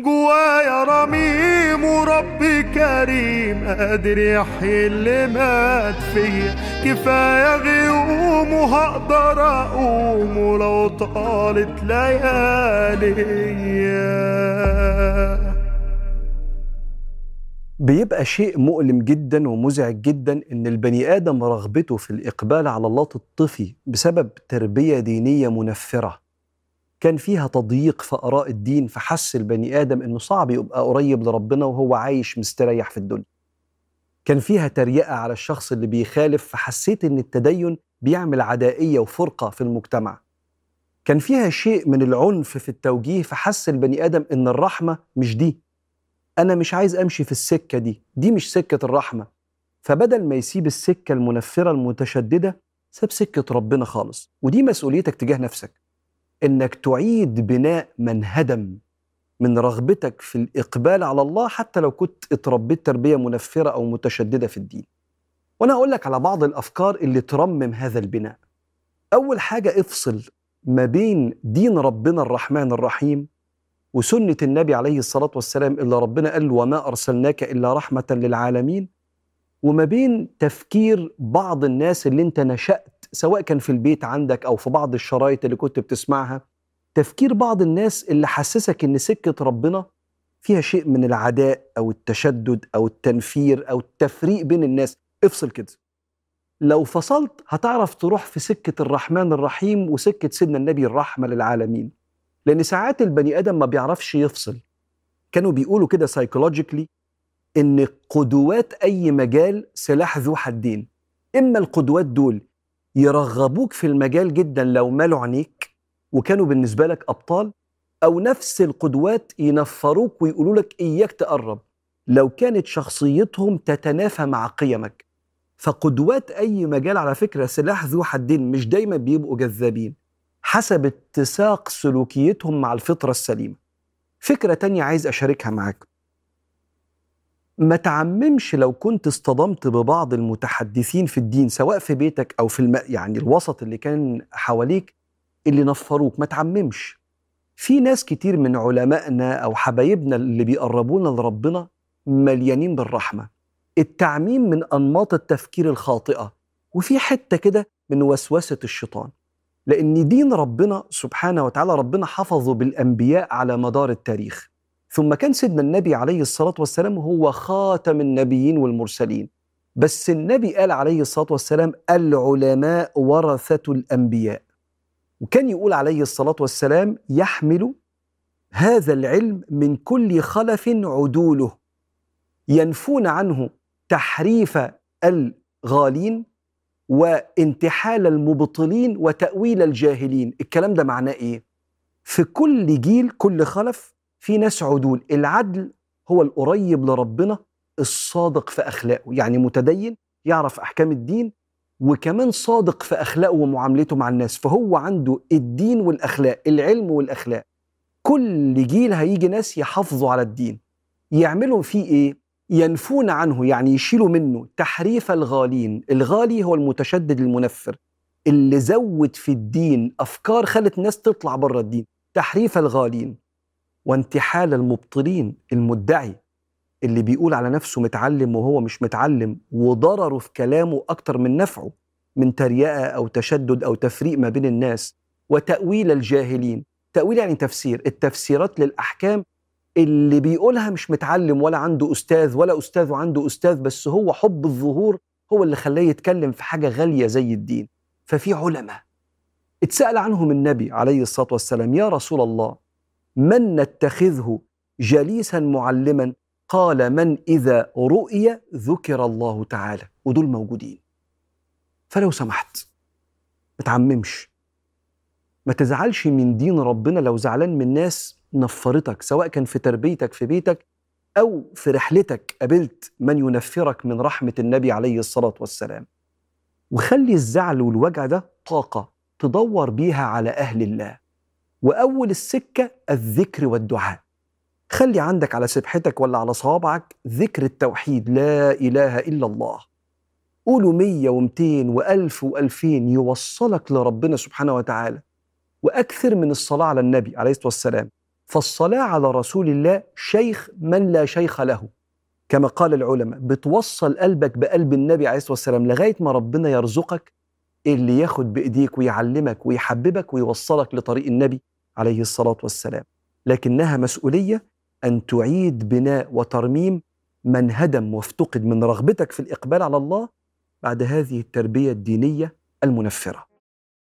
جوايا رميم وربي كريم قادر يحيي اللي مات فيا كفاية غيوم وهقدر أقوم ولو طالت ليالي. بيبقى شيء مؤلم جدا ومزعج جدا إن البني آدم رغبته في الإقبال على الله تطفي بسبب تربية دينية منفرة. كان فيها تضييق في آراء الدين فحس البني آدم إنه صعب يبقى قريب لربنا وهو عايش مستريح في الدنيا. كان فيها تريقة على الشخص اللي بيخالف فحسيت إن التدين بيعمل عدائية وفرقة في المجتمع. كان فيها شيء من العنف في التوجيه فحس البني آدم إن الرحمة مش دي. أنا مش عايز أمشي في السكة دي دي مش سكة الرحمة. فبدل ما يسيب السكة المنفرة المتشددة ساب سكة ربنا خالص. ودي مسؤوليتك تجاه نفسك. إنك تعيد بناء من هدم من رغبتك في الإقبال على الله حتى لو كنت اتربيت تربية منفرة أو متشددة في الدين. وأنا أقول لك على بعض الأفكار اللي ترمم هذا البناء. أول حاجة افصل ما بين دين ربنا الرحمن الرحيم وسنة النبي عليه الصلاة والسلام اللي ربنا قال وما أرسلناك إلا رحمة للعالمين وما بين تفكير بعض الناس اللي أنت نشأت سواء كان في البيت عندك أو في بعض الشرايط اللي كنت بتسمعها تفكير بعض الناس اللي حسسك إن سكة ربنا فيها شيء من العداء أو التشدد أو التنفير أو التفريق بين الناس. افصل كده. لو فصلت هتعرف تروح في سكة الرحمن الرحيم وسكة سيدنا النبي الرحمة للعالمين. لأن ساعات البني آدم ما بيعرفش يفصل. كانوا بيقولوا كده سايكولوجيكلي إن قدوات أي مجال سلاح ذو حدين. إما القدوات دول يرغبوك في المجال جدا لو مالوا عينيك وكانوا بالنسبة لك أبطال أو نفس القدوات ينفروك ويقولوا لك إياك تقرب. لو كانت شخصيتهم تتنافى مع قيمك. فقدوات أي مجال على فكرة سلاح ذو حدين مش دايما بيبقوا جذابين حسب اتساق سلوكيتهم مع الفطرة السليمة. فكرة تانية عايز أشاركها معاك. ما تعممش لو كنت اصطدمت ببعض المتحدثين في الدين سواء في بيتك أو في الم... يعني الوسط اللي كان حواليك اللي نفروك. ما تعممش. في ناس كتير من علمائنا أو حبايبنا اللي بيقربونا لربنا مليانين بالرحمة. التعميم من أنماط التفكير الخاطئة. وفي حتة كده من وسوسة الشيطان. لأن دين ربنا سبحانه وتعالى ربنا حفظه بالأنبياء على مدار التاريخ. ثم كان سيدنا النبي عليه الصلاة والسلام هو خاتم النبيين والمرسلين. بس النبي قال عليه الصلاة والسلام العلماء ورثة الأنبياء. وكان يقول عليه الصلاة والسلام يحمل هذا العلم من كل خلف عدوله. ينفون عنه تحريف الغالين وانتحال المبطلين وتأويل الجاهلين. الكلام ده معناه إيه؟ في كل جيل كل خلف في ناس عدول. العدل هو القريب لربنا الصادق في أخلاقه. يعني متدين يعرف أحكام الدين وكمان صادق في أخلاقه ومعاملته مع الناس. فهو عنده الدين والأخلاق العلم والأخلاق. كل جيل هيجي ناس يحافظوا على الدين. يعملوا فيه إيه؟ ينفون عنه يعني يشيلوا منه تحريف الغالين. الغالي هو المتشدد المنفر اللي زود في الدين أفكار خلت الناس تطلع بره الدين. تحريف الغالين. وانتحال المبطلين المدعي اللي بيقول على نفسه متعلم وهو مش متعلم وضرره في كلامه أكتر من نفعه من تريقة أو تشدد أو تفريق ما بين الناس وتأويل الجاهلين. تأويل يعني تفسير التفسيرات للأحكام اللي بيقولها مش متعلم ولا عنده أستاذ ولا أستاذ وعنده أستاذ بس هو حب الظهور هو اللي خلاه يتكلم في حاجة غالية زي الدين. ففي علماء اتسأل عنهم النبي عليه الصلاة والسلام يا رسول الله من نتخذه جليسا معلما؟ قال من إذا رؤي ذكر الله تعالى. ودول موجودين. فلو سمحت ما تعممش. ما تزعلش من دين ربنا لو زعلان من ناس نفرتك سواء كان في تربيتك في بيتك أو في رحلتك قابلت من ينفرك من رحمة النبي عليه الصلاة والسلام. وخلي الزعل والوجع ده طاقة تدور بيها على أهل الله. وأول السكة الذكر والدعاء. خلي عندك على سبحتك ولا على صوابعك ذكر التوحيد لا إله إلا الله. قولوا مية ومتين وألف وألفين يوصلك لربنا سبحانه وتعالى. وأكثر من الصلاة على النبي عليه الصلاة والسلام. فالصلاة على رسول الله شيخ من لا شيخ له. كما قال العلماء بتوصل قلبك بقلب النبي عليه الصلاة والسلام لغاية ما ربنا يرزقك اللي ياخد بإيديك ويعلمك ويحببك ويوصلك لطريق النبي. عليه الصلاة والسلام. لكنها مسؤولية أن تعيد بناء وترميم من هدم وافتقد من رغبتك في الإقبال على الله بعد هذه التربية الدينية المنفرة.